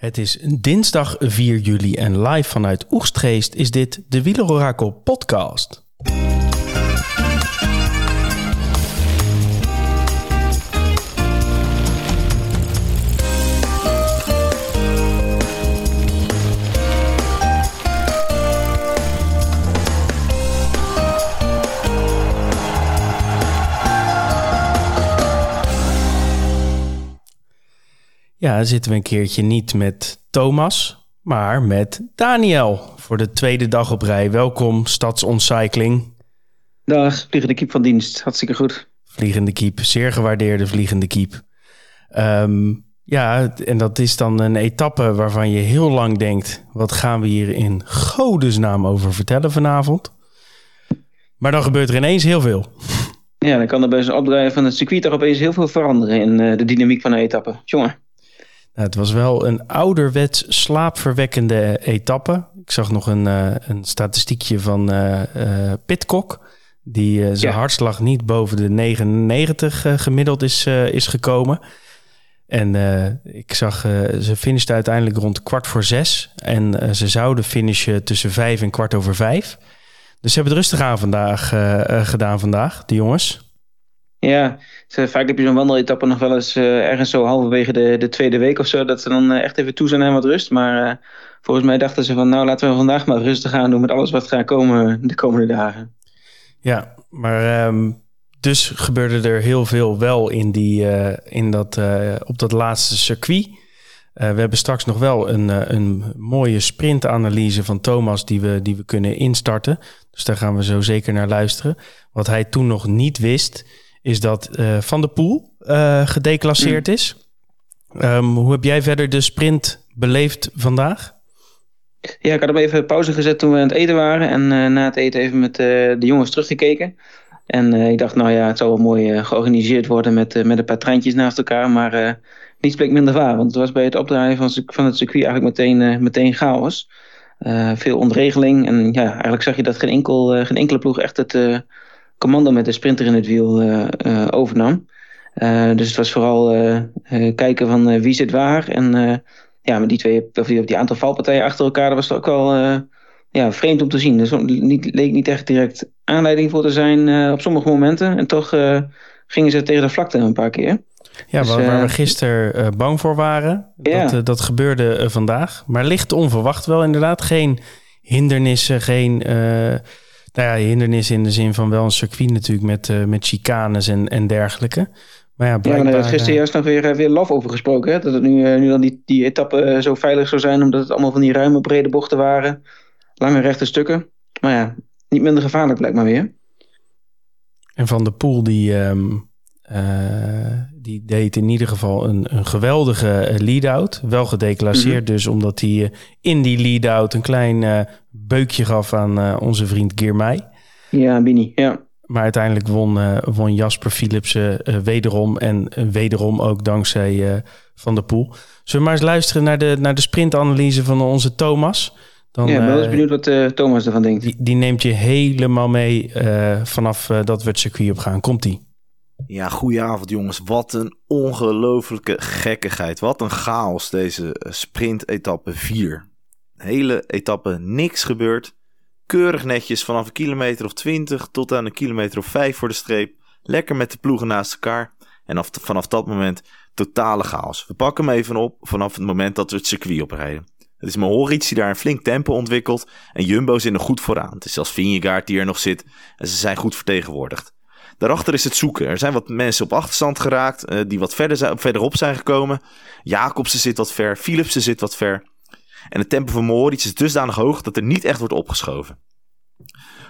Het is dinsdag 4 juli en live vanuit Oegstgeest is dit de Wielerorakel podcast. Ja, zitten we een keertje niet met Thomas, maar met Daniel voor de tweede dag op rij. Welkom, Stadsontcycling. Dag, vliegende kiep van dienst. Hartstikke goed. Vliegende kiep, zeer gewaardeerde vliegende kiep. Ehm, ja, en dat is dan een etappe waarvan je heel lang denkt... wat gaan we hier in godesnaam over vertellen vanavond? Maar dan gebeurt er ineens heel veel. Ja, dan kan er bij zo'n opdraaien van het circuit toch opeens heel veel veranderen... in uh, de dynamiek van een etappe. Jongen. Nou, het was wel een ouderwets slaapverwekkende etappe. Ik zag nog een, uh, een statistiekje van uh, uh, Pitcock. Die zijn ja. hartslag niet boven de 99 gemiddeld is, is gekomen. En ik zag, ze finishte uiteindelijk rond kwart voor zes. En ze zouden finishen tussen vijf en kwart over vijf. Dus ze hebben het rustig aan vandaag gedaan vandaag, de jongens. Ja, vaak heb je zo'n wandeletappe nog wel eens uh, ergens zo halverwege de, de tweede week of zo. Dat ze dan uh, echt even toe zijn aan wat rust. Maar uh, volgens mij dachten ze van nou laten we vandaag maar rustig gaan doen met alles wat gaat komen de komende dagen. Ja, maar um, dus gebeurde er heel veel wel in die, in dat, op dat laatste circuit. we hebben straks nog wel een, een mooie sprintanalyse van Thomas die we, die we kunnen instarten. Dus daar gaan we zo zeker naar luisteren. Wat hij toen nog niet wist is dat uh, Van de Poel uh, gedeclasseerd mm. is. Um, hoe heb jij verder de sprint beleefd vandaag? Ja, ik had hem even pauze gezet toen we aan het eten waren. En uh, na het eten even met de jongens teruggekeken. En ik dacht, nou ja, het zou wel mooi georganiseerd worden met, met een paar treintjes naast elkaar. Maar niets bleek minder waar. Want het was bij het opdraaien van, van het circuit eigenlijk meteen, meteen chaos. veel ontregeling. En ja, eigenlijk zag je dat geen, enkel, geen enkele ploeg echt het commando met de sprinter in het wiel uh, uh, overnam. Uh, dus het was vooral kijken van wie zit waar. En ja, met die twee, of die, die aantal valpartijen achter elkaar, dat was ook wel ja, vreemd om te zien. Dus niet, leek niet echt direct aanleiding voor te zijn op sommige momenten. En toch gingen ze tegen de vlakte een paar keer. Ja, dus, waar, waar, we gisteren bang voor waren. Ja. Dat, dat gebeurde vandaag. Maar licht onverwacht wel inderdaad. Geen hindernissen, geen nou ja, hindernis in de zin van wel een circuit natuurlijk met, uh, met chicanes en, en dergelijke. Maar ja, blijkbaar... Ja, er gisteren juist nog weer, eh, weer lof over gesproken. Hè? Dat het nu, nu dan die, die etappe zo veilig zou zijn... omdat het allemaal van die ruime, brede bochten waren. Lange rechte stukken. Maar ja, niet minder gevaarlijk blijkt maar weer. En Van de Poel die... Um, uh, die deed in ieder geval een, een geweldige lead-out. Wel gedeclasseerd mm -hmm. dus, omdat hij uh, in die lead-out een klein uh, beukje gaf aan onze vriend Girmay. Ja, Bini, ja. Maar uiteindelijk won, won Jasper Philipsen wederom. En wederom ook dankzij Van der Poel. Zullen we maar eens luisteren naar de, naar de sprintanalyse van onze Thomas? Dan, ja, wel eens benieuwd wat Thomas ervan denkt. Die, die, neemt je helemaal mee vanaf dat we het circuit op gaan. Komt-ie. Ja, goedenavond jongens. Wat een ongelofelijke gekkigheid. Wat een chaos deze eh, sprint-etappe 4. Hele etappe niks gebeurd. Keurig netjes vanaf een kilometer of 20 tot aan een kilometer of 5 voor de streep. Lekker met de ploegen naast elkaar. En vanaf dat moment totale chaos. We pakken hem even op vanaf het moment dat we het circuit oprijden. Het is Mohoric die daar een flink tempo ontwikkelt. En Jumbo zit er goed vooraan. Het is zelfs Vingegaard die er nog zit. En ze zijn goed vertegenwoordigd. Daarachter is het zoeken. Er zijn wat mensen op achterstand geraakt, uh, die wat verder zijn, verderop zijn gekomen. Jacobsen zit wat ver, Philipsen zit wat ver. En het tempo van Moritz is dusdanig hoog dat er niet echt wordt opgeschoven.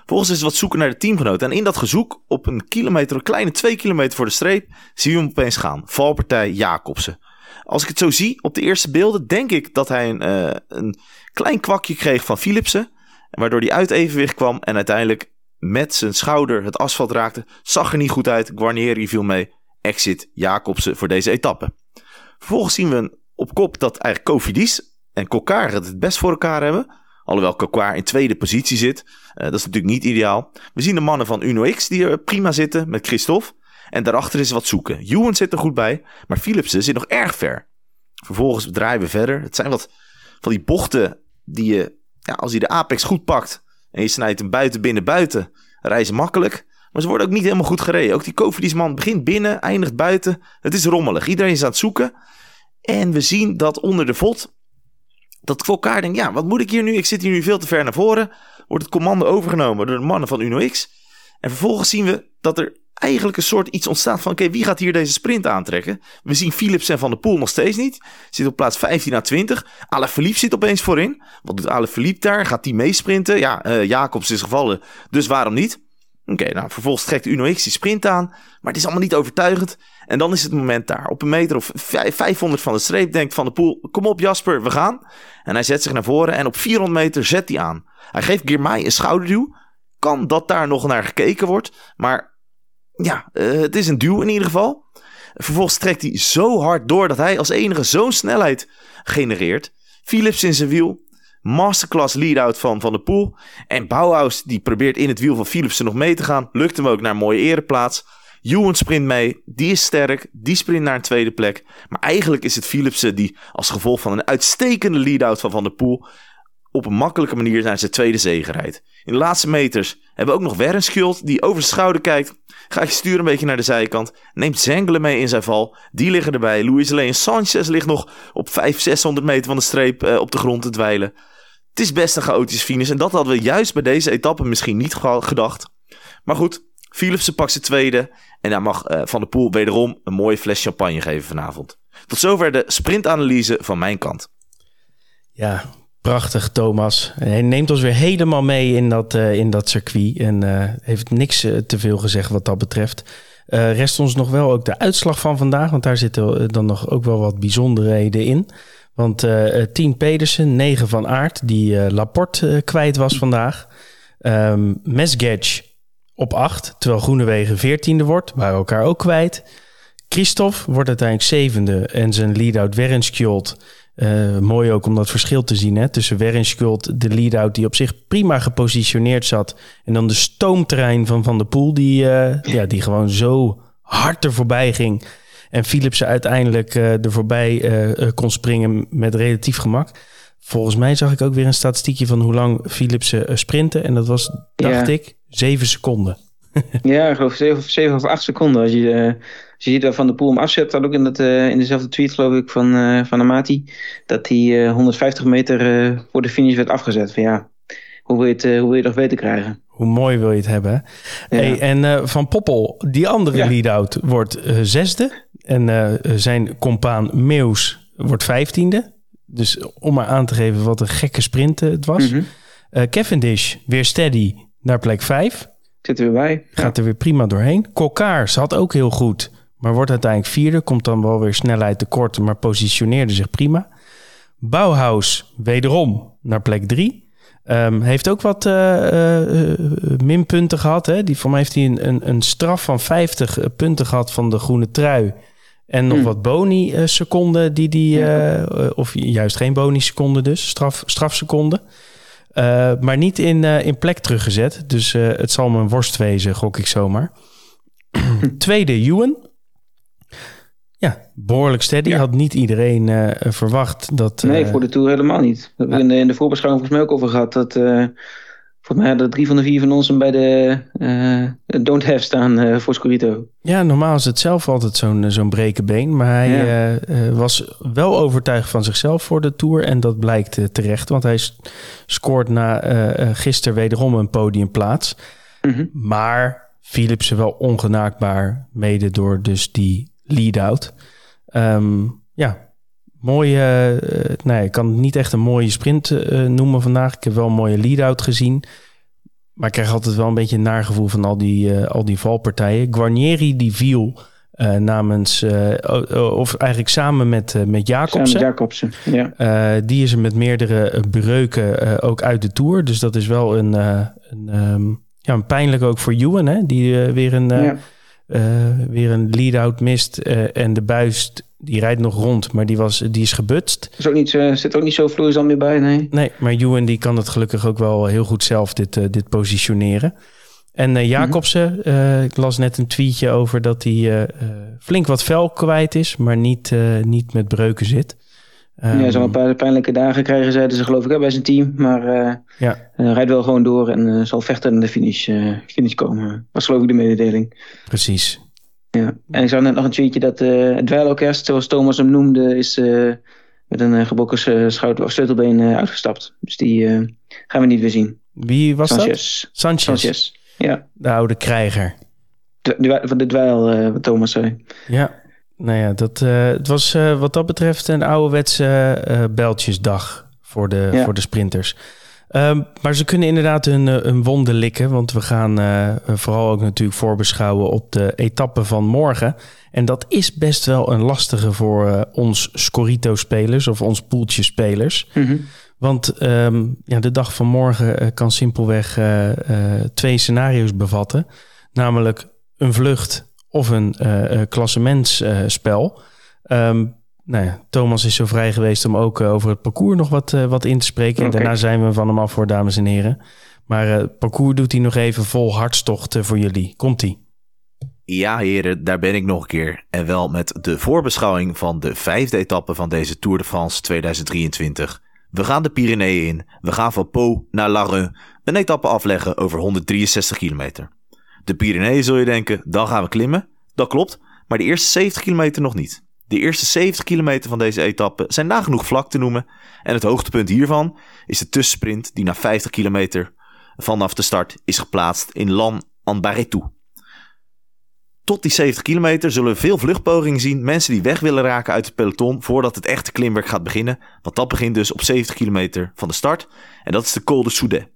Volgens is het wat zoeken naar de teamgenoten. En in dat gezoek, op een kilometer, een kleine twee kilometer voor de streep, zien we hem opeens gaan. Valpartij Jacobsen. Als ik het zo zie op de eerste beelden, denk ik dat hij een, uh, een klein kwakje kreeg van Philipsen. Waardoor hij uit evenwicht kwam en uiteindelijk met zijn schouder het asfalt raakte. Zag er niet goed uit. Guarnieri viel mee. Exit Jacobsen voor deze etappe. Vervolgens zien we op kop dat eigenlijk Cofidis en Kokar het het best voor elkaar hebben. Alhoewel Kokar in tweede positie zit. Uh, dat is natuurlijk niet ideaal. We zien de mannen van Uno X die er prima zitten met Christophe. En daarachter is wat zoeken. Ewan zit er goed bij, maar Philipsen zit nog erg ver. Vervolgens draaien we verder. Het zijn wat van die bochten die je, ja, als je de apex goed pakt en je snijdt hem buiten, binnen, buiten, reizen makkelijk. Maar ze worden ook niet helemaal goed gereden. Ook die Koffiediesman begint binnen, eindigt buiten. Het is rommelig. Iedereen is aan het zoeken. En we zien dat onder de vod, dat elkaar denkt, ja, wat moet ik hier nu? Ik zit hier nu veel te ver naar voren. Wordt het commando overgenomen door de mannen van Uno X. En vervolgens zien we dat er eigenlijk een soort iets ontstaat van... oké, wie gaat hier deze sprint aantrekken? We zien Philips en Van der Poel nog steeds niet. Zit op plaats 15 à 20. Philippe zit opeens voorin. Wat doet Philippe daar? Gaat hij meesprinten? Ja, uh, Jacobs is gevallen, dus waarom niet? Oké, nou vervolgens trekt Uno X die sprint aan. Maar het is allemaal niet overtuigend. En dan is het moment daar. Op een meter of 500 van de streep denkt Van der Poel... kom op Jasper, we gaan. En hij zet zich naar voren en op 400 meter zet hij aan. Hij geeft Girmay een schouderduw. Kan dat daar nog naar gekeken wordt. Maar ja, uh, het is een duw in ieder geval. Vervolgens trekt hij zo hard door dat hij als enige zo'n snelheid genereert. Philips in zijn wiel. Masterclass lead-out van Van der Poel. En Bauhaus die probeert in het wiel van Philipsen nog mee te gaan. Lukt hem ook naar een mooie ereplaats. Ewan sprint mee. Die is sterk. Die sprint naar een tweede plek. Maar eigenlijk is het Philipsen die als gevolg van een uitstekende lead-out van Van der Poel op een makkelijke manier naar zijn tweede zege rijdt. In de laatste meters hebben we ook nog Wernschuld die over zijn schouder kijkt. Ga je sturen een beetje naar de zijkant. Neemt Zengelen mee in zijn val. Die liggen erbij. Luis Alleen Sanchez ligt nog op 500, 600 meter van de streep uh, op de grond te dweilen. Het is best een chaotische finish. En dat hadden we juist bij deze etappe misschien niet gedacht. Maar goed, Philipsen pakt zijn tweede. En daar mag uh, Van der Poel wederom een mooie fles champagne geven vanavond. Tot zover de sprintanalyse van mijn kant. Ja, Prachtig, Thomas. Hij neemt ons weer helemaal mee in dat, uh, in dat circuit. En uh, heeft niks uh, te veel gezegd wat dat betreft. rest ons nog wel ook de uitslag van vandaag. Want daar zitten dan nog ook wel wat bijzonderheden in. Want Tien Pedersen, 9 van Aert, die Laporte kwijt was vandaag. Um, Mesgedge op 8, terwijl Groenewegen 14e wordt. Waren elkaar ook kwijt. Christophe wordt uiteindelijk zevende en zijn lead-out Werenskjold uh, mooi ook om dat verschil te zien hè, tussen Werenschuld, de lead-out die op zich prima gepositioneerd zat. En dan de stoomtrein van Van der Poel die, uh, ja, die gewoon zo hard er voorbij ging. En Philipsen uiteindelijk uh, er voorbij kon springen met relatief gemak. Volgens mij zag ik ook weer een statistiekje van hoe lang Philipsen sprinten. En dat was, dacht ik, zeven seconden. ja, ik geloof zeven, zeven of acht seconden. Als je je ziet dat Van de Poel hem afzet, dat ook in, dat, uh, in dezelfde tweet geloof ik van, uh, van Amati, dat hij uh, 150 meter voor de finish werd afgezet. Van ja, hoe wil je het, hoe wil je het nog beter krijgen? Hoe mooi wil je het hebben? Ja. Hey, en Van Poppel, die andere ja. lead-out, wordt zesde. En zijn compaan Meus wordt vijftiende. Dus om maar aan te geven wat een gekke sprint het was. Mm -hmm. Cavendish, weer steady, naar plek vijf. Zit er weer bij. Gaat er weer prima doorheen. Kokkaar zat ook heel goed. Maar wordt uiteindelijk vierde. Komt dan wel weer snelheid tekort. Maar positioneerde zich prima. Bauhaus wederom naar plek drie. Um, heeft ook wat uh, uh, minpunten gehad. Hè? Die, voor mij heeft hij een, een, een, straf van 50 punten gehad van de groene trui. En nog mm. wat boni-seconden die die... Of juist geen boni-seconden dus. Straf, strafseconden. maar niet in, in plek teruggezet. Dus het zal me een worst wezen, gok ik zomaar. Tweede, Ewan. Ja, behoorlijk steady. Had niet iedereen uh, verwacht dat... Nee, uh, voor de Tour helemaal niet. We hebben ja. in de, de voorbeschouwing volgens mij ook over gehad... dat uh, volgens mij hadden drie van de vier van ons hem bij de don't have staan voor Scorito. Ja, normaal is het zelf altijd zo'n zo'n brekenbeen. Maar hij ja. was wel overtuigd van zichzelf voor de Tour. En dat blijkt terecht. Want hij scoort na gisteren wederom een podiumplaats. Mm -hmm. Maar Philipsen wel ongenaakbaar. Mede door dus die lead-out. Um, ja, mooie. Uh, nee, ik kan het niet echt een mooie sprint uh, noemen vandaag. Ik heb wel een mooie lead-out gezien. Maar ik krijg altijd wel een beetje een naargevoel van al die, uh, al die valpartijen. Guarnieri die viel namens, of eigenlijk samen met, met Jacobsen. Samen Jacobsen, ja. die is er met meerdere breuken ook uit de Tour. Dus dat is wel een, een, um, ja, een pijnlijk ook voor Ewan, hè, die weer een... Ja weer een lead-out mist. Uh, en de buis die rijdt nog rond, maar die, was, die is gebutst. Is ook niet, uh, zit ook niet zo vloeizaam meer bij, nee. Nee, maar Ewan die kan het gelukkig ook wel heel goed zelf dit, dit positioneren. En Jacobsen, mm -hmm. ik las net een tweetje over dat hij flink wat vel kwijt is, maar niet, niet met breuken zit. Um, ja, zo'n ehm, paar pijnlijke dagen krijgen zeiden ze geloof ik bij zijn team. Maar uh, ja. uh, rijdt wel gewoon door en uh, zal vechten naar de finish, finish komen. Was geloof ik de mededeling. Precies. Ja, en ik zag net nog een tweetje dat het dweilorkest, zoals Thomas hem noemde, is met een gebroken schouder of sleutelbeen uitgestapt. Dus die gaan we niet weer zien. Wie was Sanchez. dat? Sanchez. Sanchez, ja. De oude krijger. Van de dweil, wat Thomas zei. Ja, nou ja, dat, uh, het was uh, wat dat betreft een ouderwetse uh, beltjesdag voor de, ja. voor de sprinters. Um, maar ze kunnen inderdaad hun, hun wonden likken. Want we gaan vooral ook natuurlijk voorbeschouwen op de etappe van morgen. En dat is best wel een lastige voor ons Scorito-spelers of ons poeltje-spelers. Mm -hmm. Want um, ja, de dag van morgen kan simpelweg twee scenario's bevatten. Namelijk een vlucht of een uh, klassementsspel. Um, nou ja, Thomas is zo vrij geweest om ook over het parcours nog wat, wat in te spreken. En daarna zijn we van hem af voor, dames en heren. Maar het parcours doet hij nog even vol hartstocht voor jullie. Komt-ie. Ja, heren, daar ben ik nog een keer. En wel met de voorbeschouwing van de vijfde etappe van deze Tour de France 2023. We gaan de Pyreneeën in. We gaan van Pau naar Larue. Een etappe afleggen over 163 kilometer. De Pyreneeën zul je denken, dan gaan we klimmen. Dat klopt, maar de eerste 70 kilometer nog niet. De eerste 70 kilometer van deze etappe zijn nagenoeg vlak te noemen. En het hoogtepunt hiervan is de tussensprint die na 50 kilometer vanaf de start is geplaatst in Lan en. Tot die 70 kilometer zullen we veel vluchtpogingen zien. Mensen die weg willen raken uit het peloton voordat het echte klimwerk gaat beginnen. Want dat begint dus op 70 kilometer van de start. En dat is de Col de Soudet.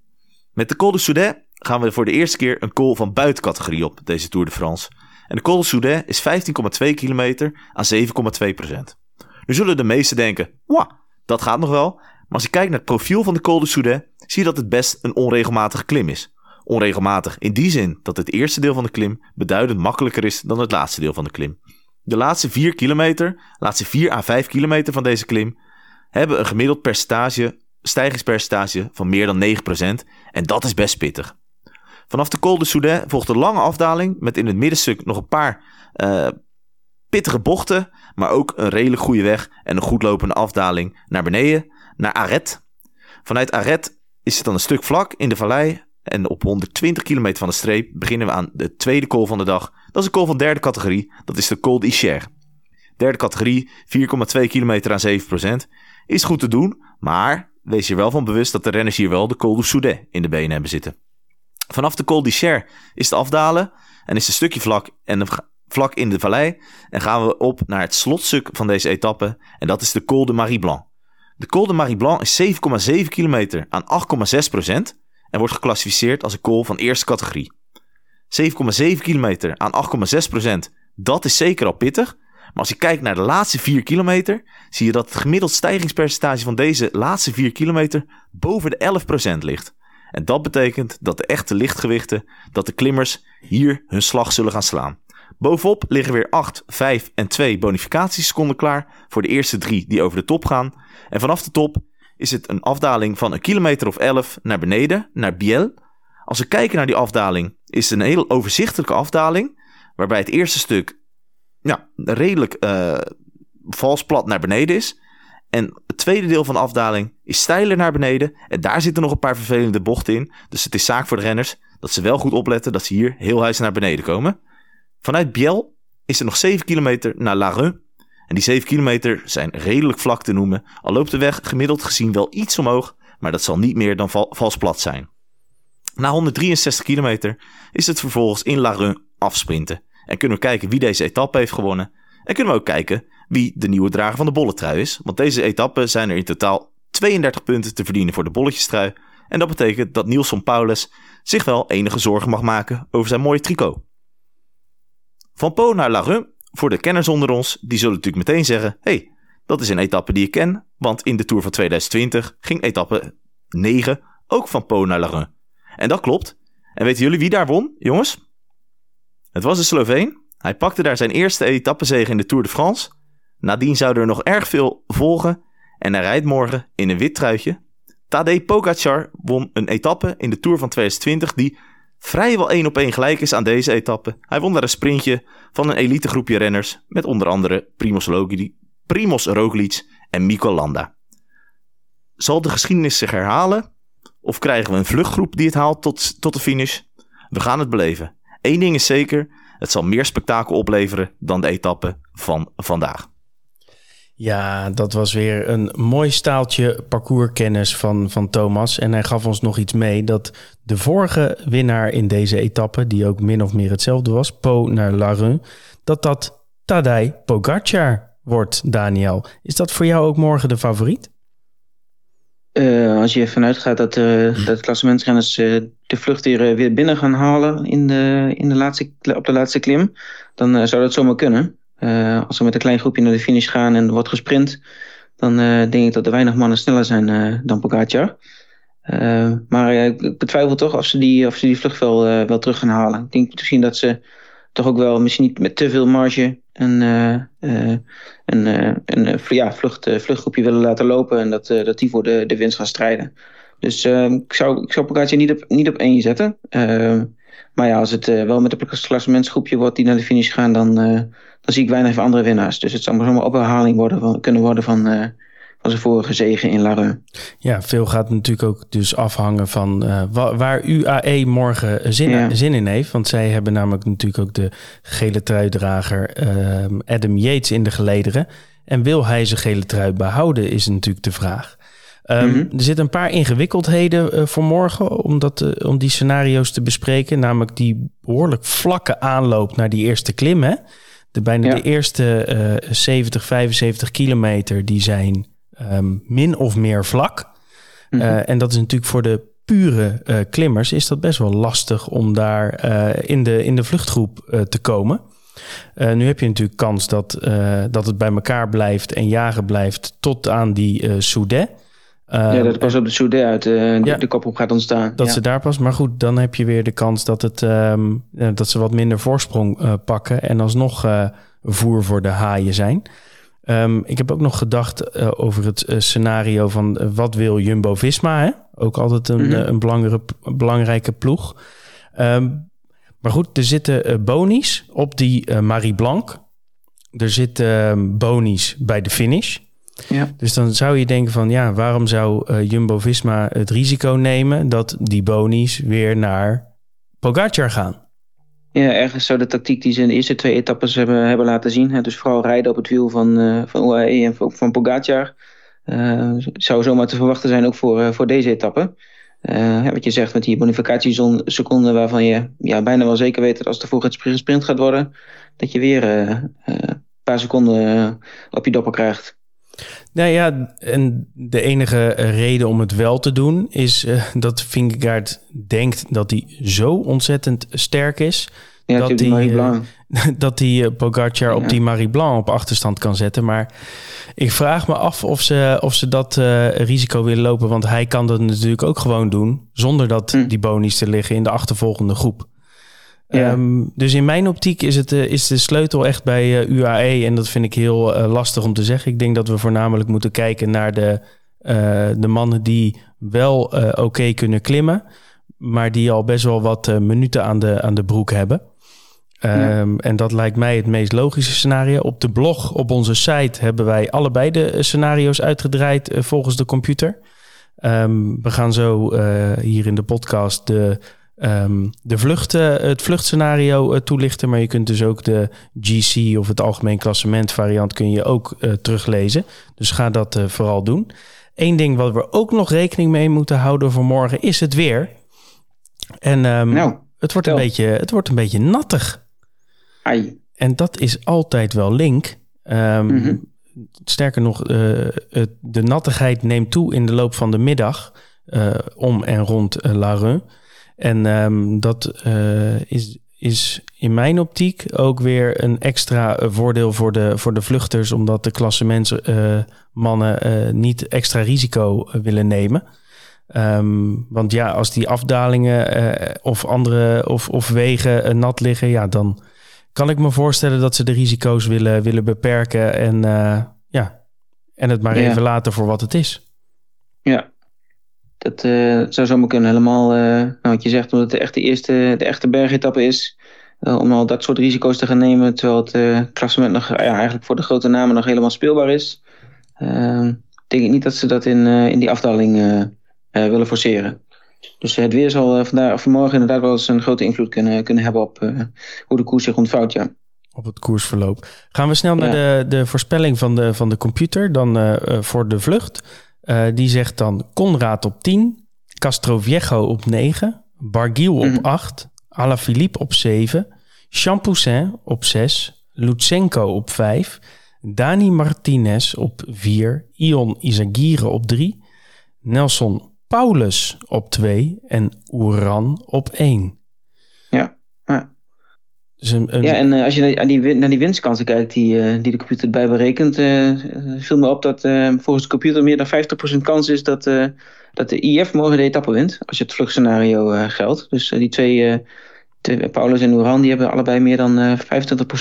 Met de Col de Soudet gaan we voor de eerste keer een call van buitencategorie op deze Tour de France. En de Col de Soudet is 15,2 kilometer aan 7,2 procent. Nu zullen de meesten denken, wauw, dat gaat nog wel. Maar als je kijkt naar het profiel van de Col de Soudet, zie je dat het best een onregelmatige klim is. Onregelmatig in die zin dat het eerste deel van de klim beduidend makkelijker is dan het laatste deel van de klim. De laatste 4 kilometer, laatste 4 à 5 kilometer van deze klim, hebben een gemiddeld percentage, stijgingspercentage van meer dan 9%. En dat is best pittig. Vanaf de Col de Soudet volgt een lange afdaling met in het middenstuk nog een paar uh, pittige bochten, maar ook een redelijk goede weg en een goed lopende afdaling naar beneden, naar Arret. Vanuit Arret is het dan een stuk vlak in de vallei en op 120 kilometer van de streep beginnen we aan de tweede col van de dag. Dat is een col van derde categorie, dat is de Col d'Icher. Derde categorie, 4,2 kilometer aan 7%. Is goed te doen, maar wees je wel van bewust dat de renners hier wel de Col de Soudet in de benen hebben zitten. Vanaf de Col d'Icher is het afdalen en is een stukje vlak en vlak in de vallei. En gaan we op naar het slotstuk van deze etappe en dat is de Col de Marie Blanc. De Col de Marie Blanc is 7,7 kilometer aan 8,6 procent en wordt geclassificeerd als een col van eerste categorie. 7,7 kilometer aan 8,6 procent, dat is zeker al pittig. Maar als je kijkt naar de laatste 4 kilometer, zie je dat het gemiddeld stijgingspercentage van deze laatste 4 kilometer boven de 11 procent ligt. En dat betekent dat de echte lichtgewichten, dat de klimmers hier hun slag zullen gaan slaan. Bovenop liggen weer 8, 5 en 2 bonificatieseconden klaar voor de eerste drie die over de top gaan. En vanaf de top is het een afdaling van een kilometer of 11 naar beneden, naar Biel. Als we kijken naar die afdaling, is het een heel overzichtelijke afdaling. Waarbij het eerste stuk ja, redelijk uh, vals plat naar beneden is. En het tweede deel van de afdaling is steiler naar beneden. En daar zitten nog een paar vervelende bochten in. Dus het is zaak voor de renners dat ze wel goed opletten dat ze hier heel huis naar beneden komen. Vanuit Biel is er nog 7 kilometer naar Lareux. En die 7 kilometer zijn redelijk vlak te noemen. Al loopt de weg gemiddeld gezien wel iets omhoog. Maar dat zal niet meer dan vals plat zijn. Na 163 kilometer is het vervolgens in Lareux afsprinten. En kunnen we kijken wie deze etappe heeft gewonnen. En kunnen we ook kijken wie de nieuwe drager van de bolletrui is. Want deze etappe zijn er in totaal 32 punten te verdienen voor de bolletjestrui. En dat betekent dat Nielsen Paulus zich wel enige zorgen mag maken over zijn mooie tricot. Van Po naar Larue, voor de kenners onder ons, die zullen natuurlijk meteen zeggen... hey, dat is een etappe die ik ken, want in de Tour van 2020 ging etappe 9 ook van Po naar Larue. En dat klopt. En weten jullie wie daar won, jongens? Het was de Sloveen. Hij pakte daar zijn eerste etappezege in de Tour de France. Nadien zou er nog erg veel volgen en hij rijdt morgen in een wit truitje. Tadej Pogacar won een etappe in de Tour van 2020 die vrijwel één op één gelijk is aan deze etappe. Hij won daar een sprintje van een elitegroepje renners met onder andere Primoz Roglic, Primoz Roglic en Mico Landa. Zal de geschiedenis zich herhalen? Of krijgen we een vluchtgroep die het haalt tot, tot de finish? We gaan het beleven. Eén ding is zeker, het zal meer spektakel opleveren dan de etappe van vandaag. Ja, dat was weer een mooi staaltje parcourskennis van, van Thomas. En hij gaf ons nog iets mee dat de vorige winnaar in deze etappe, die ook min of meer hetzelfde was, Po naar Larun, dat dat Tadej Pogacar wordt, Daniel. Is dat voor jou ook morgen de favoriet? Uh, als je ervan uitgaat dat, uh, dat klassementsrenners uh, de vlucht weer, weer binnen gaan halen in de, in de laatste, op de laatste klim, dan zou dat zomaar kunnen. Als we met een klein groepje naar de finish gaan en er wordt gesprint, dan denk ik dat er weinig mannen sneller zijn dan Pogacar. maar ik betwijfel toch of ze die, of ze die vlucht wel, wel terug gaan halen. Ik denk misschien dat ze toch ook wel misschien niet met te veel marge een, een, een ja, vlucht, vluchtgroepje willen laten lopen en dat, dat die voor de, de winst gaan strijden. Dus ik zou, ik zou Pogacar niet op, niet op één zetten. Maar ja, als het wel met een klassementsgroepje wordt die naar de finish gaan, dan, dan zie ik weinig andere winnaars. Dus het zou maar zomaar op herhaling worden van, kunnen worden van als een vorige zegen in Larue. Ja, veel gaat natuurlijk ook dus afhangen van uh, waar UAE morgen zin, zin, in heeft. Want zij hebben namelijk natuurlijk ook de gele truidrager uh, Adam Yates in de gelederen. En wil hij zijn gele trui behouden, is natuurlijk de vraag. Um, mm -hmm. Er zitten een paar ingewikkeldheden uh, voor morgen om, dat, om die scenario's te bespreken. Namelijk die behoorlijk vlakke aanloop naar die eerste klim. Hè? De, bijna ja. de eerste 70, 75 kilometer, die zijn um, min of meer vlak. Mm -hmm. uh, en dat is natuurlijk voor de pure uh, klimmers is dat best wel lastig om daar uh, in, de, in de vluchtgroep te komen. nu heb je natuurlijk kans dat, dat het bij elkaar blijft en jagen blijft tot aan die Soudet. Ja, dat pas op de Soudet uit de, ja, de kop op gaat ontstaan. Dat ja. ze daar pas. Maar goed, dan heb je weer de kans dat, het, um, dat ze wat minder voorsprong pakken en alsnog voer voor de haaien zijn. Um, ik heb ook nog gedacht uh, over het uh, scenario van uh, wat wil Jumbo-Visma? Hè? Ook altijd een, mm -hmm. een belangrijke, belangrijke ploeg. Um, maar goed, er zitten bonies op die Marie Blanc. Er zitten bonies bij de finish. Ja. Dus dan zou je denken van ja, waarom zou Jumbo-Visma het risico nemen dat die bonies weer naar Pogacar gaan? Ja, ergens zou de tactiek die ze in de eerste twee etappes hebben, hebben laten zien. Hè, dus vooral rijden op het wiel van, uh, van UAE en van Pogacar. Uh, zou zomaar te verwachten zijn ook voor, uh, voor deze etappe. Ja, wat je zegt met die bonificatieseconden waarvan je ja, bijna wel zeker weet dat als er voor het gesprint gaat worden, dat je weer een paar seconden op je dopper krijgt. Nou ja, en de enige reden om het wel te doen is uh, dat Vingegaard denkt dat hij zo ontzettend sterk is. Ja, dat hij uh, dat hij uh, Pogacar ja. op die Marie Blanc op achterstand kan zetten. Maar ik vraag me af of ze, of ze dat risico willen lopen. Want hij kan dat natuurlijk ook gewoon doen zonder dat hm. die bonies te liggen in de achtervolgende groep. Ja. Um, dus in mijn optiek is, het, uh, is de sleutel echt bij uh, UAE. En dat vind ik heel uh, lastig om te zeggen. Ik denk dat we voornamelijk moeten kijken naar de, de mannen die wel oké okay kunnen klimmen. Maar die al best wel wat minuten aan de, aan de broek hebben. Ja. Um, en dat lijkt mij het meest logische scenario. Op de blog, op onze site, hebben wij allebei de scenario's uitgedraaid volgens de computer. Um, we gaan zo hier in de podcast de um, de vlucht, uh, het vluchtscenario uh, toelichten. Maar je kunt dus ook de GC of het algemeen klassement variant kun je ook uh, teruglezen. Dus ga dat vooral doen. Eén ding wat we ook nog rekening mee moeten houden voor morgen is het weer. En um, nou, het, wordt een beetje, het wordt een beetje nattig. Ai. En dat is altijd wel link. Um, mm -hmm. Sterker nog, de nattigheid neemt toe in de loop van de middag om en rond La Run. En um, dat uh, is, is in mijn optiek ook weer een extra voordeel voor de, voor de vluchters, omdat de klassementsmannen uh, uh, niet extra risico willen nemen. Um, want ja, als die afdalingen of andere of, of wegen nat liggen, ja, dan kan ik me voorstellen dat ze de risico's willen, willen beperken en, ja, en het maar ja. even laten voor wat het is. Ja, dat uh, zou zomaar kunnen helemaal, uh, nou wat je zegt, omdat het echt de eerste, de echte bergetappe is. Uh, om al dat soort risico's te gaan nemen, terwijl het klassement nog ja, eigenlijk voor de grote namen nog helemaal speelbaar is. denk ik niet dat ze dat in, in die afdaling willen forceren. Dus het weer zal vandaag, vanmorgen inderdaad wel eens een grote invloed kunnen, kunnen hebben op hoe de koers zich ontvouwt. Ja op het koersverloop. Gaan we snel naar de, de voorspelling van de, van de computer dan voor de vlucht. Die zegt dan Conrad op 10, Castroviejo op 9, Barguil op 8, mhm. Alaphilippe op 7, Champoussin op 6, Lutsenko op 5, Dani Martinez op 4, Ion Izagirre op 3, Nelson Paulus op 2 en Oeran op 1. Dus een, ja en uh, als je naar die, naar die winstkansen kijkt die, uh, die de computer erbij berekent, uh, viel me op dat volgens de computer meer dan 50% kans is dat, dat de IF morgen de etappe wint. Als je het vluchtscenario geldt. Dus die twee Paulus en Oeran die hebben allebei meer dan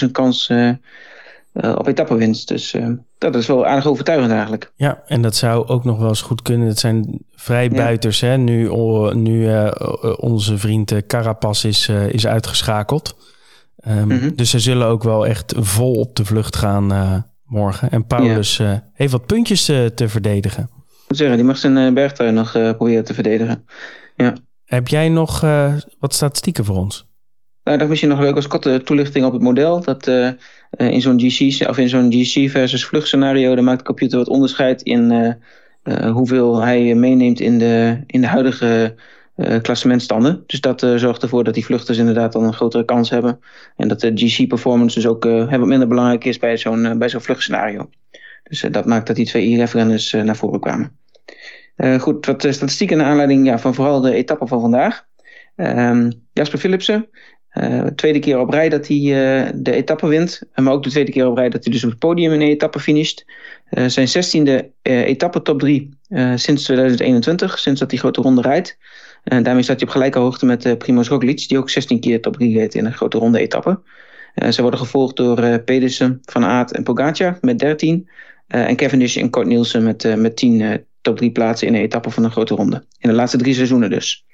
25% kans uh, op etappewinst. Dus uh, dat is wel aardig overtuigend eigenlijk. Ja, en dat zou ook nog wel eens goed kunnen. Het zijn vrij buiters. Hè? Nu, nu uh, onze vriend Carapas is, is uitgeschakeld. Um, mm -hmm. Dus ze zullen ook wel echt vol op de vlucht gaan morgen. En Paulus ja. heeft wat puntjes te verdedigen. Ik zeggen, die mag zijn bergtuin nog proberen te verdedigen. Ja. Heb jij nog wat statistieken voor ons? Nou, dat misschien nog leuk als korte toelichting op het model. Dat in zo'n GC of in zo'n GC versus vluchtscenario, dan maakt de computer wat onderscheid in hoeveel hij meeneemt in de, in de huidige klassementstanden. Dus dat zorgt ervoor dat die vluchters inderdaad dan een grotere kans hebben. En dat de GC-performance dus ook wat minder belangrijk is bij zo'n bij zo'n vluchtscenario. Dus dat maakt dat die twee IRF-renners naar voren kwamen. goed, wat statistieken naar aanleiding ja, van vooral de etappe van vandaag. Um, Jasper Philipsen, uh, tweede keer op rij dat hij uh, de etappe wint. Maar ook de tweede keer op rij dat hij dus op het podium in een etappe finisht. Uh, zijn zestiende etappe top 3 sinds 2021, sinds dat hij grote ronde rijdt. En daarmee staat hij op gelijke hoogte met Primoz Roglic, die ook 16 keer top 3 reed in een grote ronde etappe. ze worden gevolgd door Pedersen, Van Aert en Pogacar met 13. en Cavendish en Kort Nielsen met, met 10 top 3 plaatsen in een etappe van een grote ronde. In de laatste drie seizoenen dus.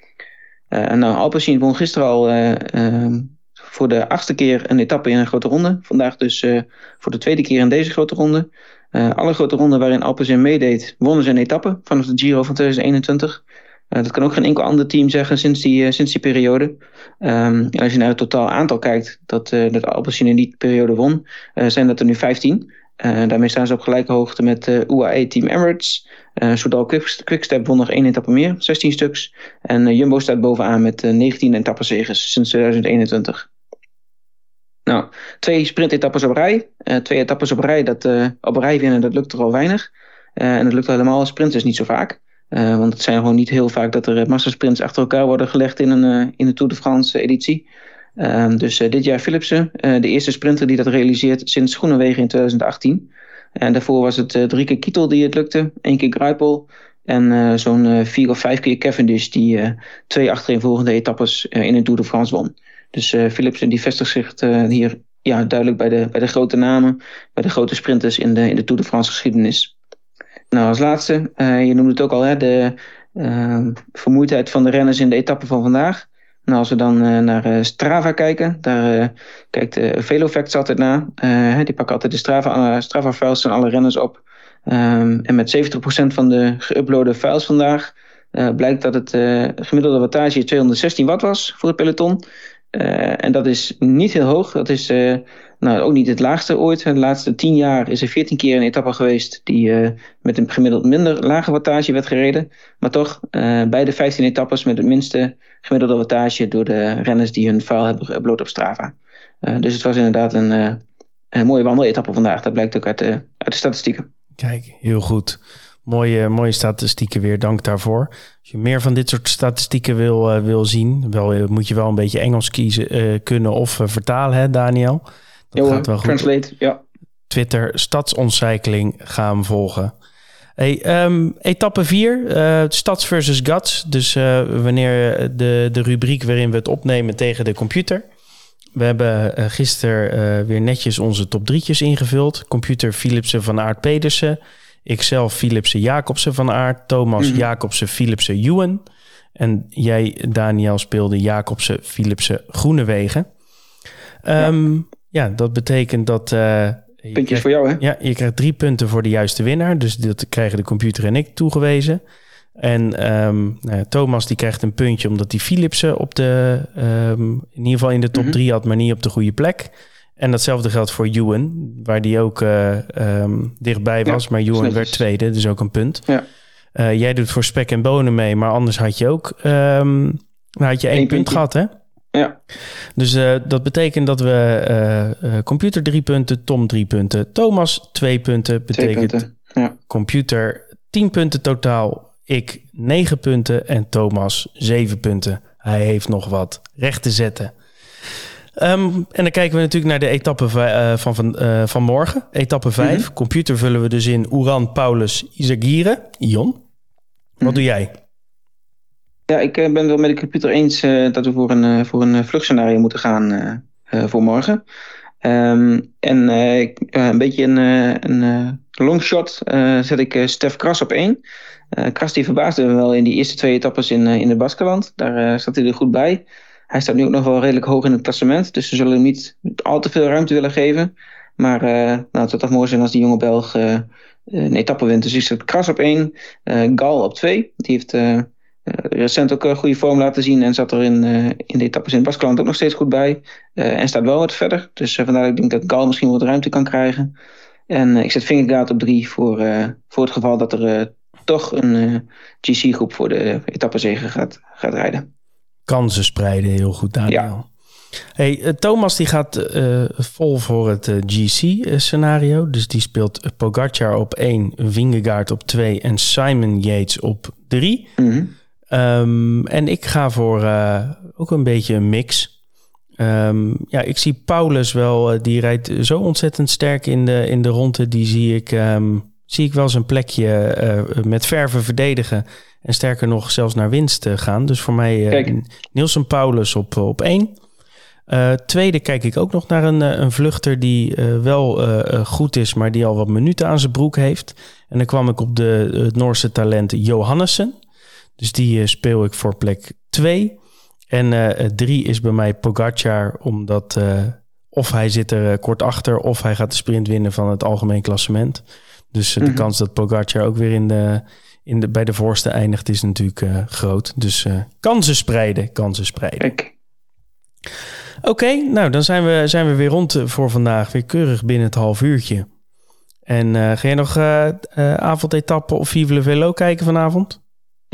Uh, nou, Alpecin won gisteren al uh, voor de achtste keer een etappe in een grote ronde. Vandaag dus voor de tweede keer in deze grote ronde. alle grote ronden waarin Alpecin meedeed, wonnen ze een etappe vanaf de Giro van 2021. Dat kan ook geen enkel ander team zeggen sinds die, sinds die periode. En als je naar het totaal aantal kijkt dat, dat Alpecin in die periode won, zijn dat er nu 15. Uh, daarmee staan ze op gelijke hoogte met uh, UAE Team Emirates. Uh, Soudal Quickstep won nog één etappe meer, 16 stuks. En Jumbo staat bovenaan met 19 etappenzegers sinds 2021. Nou, twee sprintetappes op rij. twee etappes op rij, dat op rij winnen, dat lukt er al weinig. en dat lukt helemaal sprinters niet zo vaak. Want het zijn gewoon niet heel vaak dat er massasprints achter elkaar worden gelegd in een, in de Tour de France editie. Um, dus dit jaar Philipsen, de eerste sprinter die dat realiseert sinds Groenewegen in 2018. En daarvoor was het drie keer Kittel die het lukte, één keer Gruipel en zo'n vier of vijf keer Cavendish die twee achtereenvolgende etappes in een Tour de France won. Dus Philipsen die vestigt zich hier ja, duidelijk bij de, bij de grote namen, bij de grote sprinters in de, in de Tour de France geschiedenis. Nou, als laatste, je noemde het ook al, hè, de ehm, vermoeidheid van de renners in de etappe van vandaag. Nou, als we dan uh, naar uh, Strava kijken, daar uh, kijkt uh, Velofacts altijd naar. die pakken altijd de Strava, Strava files van alle renners op. Um, en met 70% van de geüploade files vandaag blijkt dat het gemiddelde wattage 216 watt was voor het peloton. en dat is niet heel hoog. Dat is nou, ook niet het laagste ooit. De laatste 10 jaar is er 14 keer een etappe geweest die met een gemiddeld minder lage wattage werd gereden. Maar toch, bij de 15 etappes met het minste gemiddelde wattage door de renners die hun vuil hebben geüpload op Strava. Uh, dus het was inderdaad een, uh, een mooie wandeletappe vandaag. Dat blijkt ook uit de, uit de statistieken. Kijk, heel goed. Mooie, mooie statistieken weer, dank daarvoor. Als je meer van dit soort statistieken wil, uh, wil zien, wel, moet je wel een beetje Engels kiezen, kunnen of vertalen, hè Daniel? Dat gaat wel goed. Translate, ja. Twitter, Stadsontcycling, gaan volgen. Hey, um, etappe 4, uh, eh, Stads versus Guts. Dus uh, wanneer de, de rubriek waarin we het opnemen tegen de computer. We hebben uh, gisteren weer netjes onze top 3'tjes ingevuld. Computer Philipsen van Aert Pedersen. Ikzelf Philipsen Jacobsen van Aert. Thomas mm -hmm. Jacobsen Philipsen Ewan. En jij, Daniel, speelde Jacobsen Philipsen Groenewegen. Um, ja. Ja. dat betekent dat Puntjes voor jou, hè? Ja, je krijgt drie punten voor de juiste winnaar. Dus dat krijgen de computer en ik toegewezen. En um, nou Thomas die krijgt een puntje omdat hij Philipsen op de, um, in ieder geval in de top 3 mhm. had, maar niet op de goede plek. En datzelfde geldt voor Ewan, waar die ook uh, um, dichtbij was. maar Ewan werd tweede, dus ook een punt. Ja. Uh, jij doet voor spek en bonen mee, maar anders had je ook nou had je één punt gehad, hè? Ja. Dus uh, dat betekent dat we computer drie punten, Tom drie punten, Thomas twee punten. Betekent punten. Ja. computer tien punten totaal, ik 9 punten en Thomas 7 punten. Hij heeft nog wat recht te zetten. Um, en dan kijken we natuurlijk naar de etappe uh, van, van, uh, van morgen. Etappe 5. Mm -hmm. Computer vullen we dus in Oeran, Paulus, Isagire. Ion, wat mm -hmm. doe jij? Ja, ik ben het wel met de computer eens uh, dat we voor een, voor een vluchtscenario moeten gaan voor morgen. Um, en een beetje een, een longshot zet ik Stef Kras op 1. Uh, Kras die verbaasde me wel in die eerste twee etappes in, in de Baskeland. Daar zat hij er goed bij. Hij staat nu ook nog wel redelijk hoog in het klassement. Dus ze zullen hem niet al te veel ruimte willen geven. Maar nou, het zou toch mooi zijn als die jonge Belg een etappe wint. Dus ik zet Kras op één. Gal op twee. Die heeft recent ook een goede vorm laten zien. En zat er in, in de etappes in Baskeland ook nog steeds goed bij. en staat wel wat verder. Dus vandaar dat ik denk dat Gal misschien wat ruimte kan krijgen. En ik zet Vingegaard op drie voor, voor het geval dat er toch een eh, GC-groep voor de etappezegen gaat, gaat rijden. Kansen spreiden heel goed, Daniel. Ja. Hey, eh, Thomas die gaat uh, vol voor het GC-scenario. Dus die speelt Pogacar op 1, Vingegaard op 2 en Simon Yates op 3. Mm -hmm. Um, en ik ga voor uh, ook een beetje een mix. Um, ja, ik zie Paulus wel, die rijdt zo ontzettend sterk in de, in de ronde. Die zie ik um, zie ik wel zijn plekje uh, met verven verdedigen. En sterker nog, zelfs naar winst gaan. Dus voor mij Nielsen Paulus op, op één. tweede kijk ik ook nog naar een, een vluchter die wel goed is, maar die al wat minuten aan zijn broek heeft. En dan kwam ik op de, het Noorse talent Johannessen. Dus die speel ik voor plek 2. En drie is bij mij Pogacar, omdat of hij zit er kort achter of hij gaat de sprint winnen van het algemeen klassement. Dus eh, de mhm. kans dat Pogacar ook weer in de, in de, bij de voorste eindigt is natuurlijk uh, groot. Dus uh, kansen spreiden, kansen spreiden. Oké, nou dan zijn we, zijn we weer rond voor vandaag. Weer keurig binnen het half uurtje. En uh, ga jij nog avondetappen of Vive Velo kijken vanavond?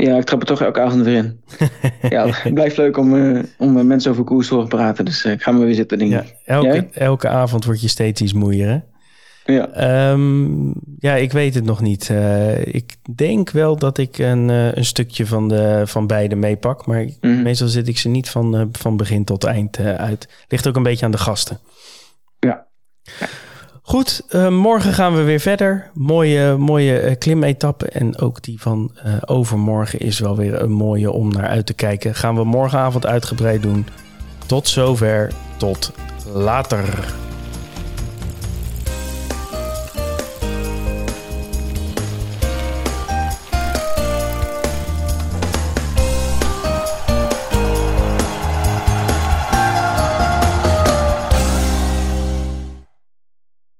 Ja, ik trap er toch elke avond weer in. ja, het blijft leuk om, om mensen over koers te horen praten. Dus ik ga maar weer zitten, denk ja, Elke, elke avond word je steeds iets moeier, hè? Ja. Um, ja, ik weet het nog niet. Uh, ik denk wel dat ik een, uh, een stukje van, de, van beide meepak. Maar mm. meestal zit ik ze niet van, uh, van begin tot eind uit. Ligt ook een beetje aan de gasten. Ja. Goed, morgen gaan we weer verder. Mooie, mooie klimetappe. En ook die van overmorgen is wel weer een mooie om naar uit te kijken. Gaan we morgenavond uitgebreid doen. Tot zover. Tot later.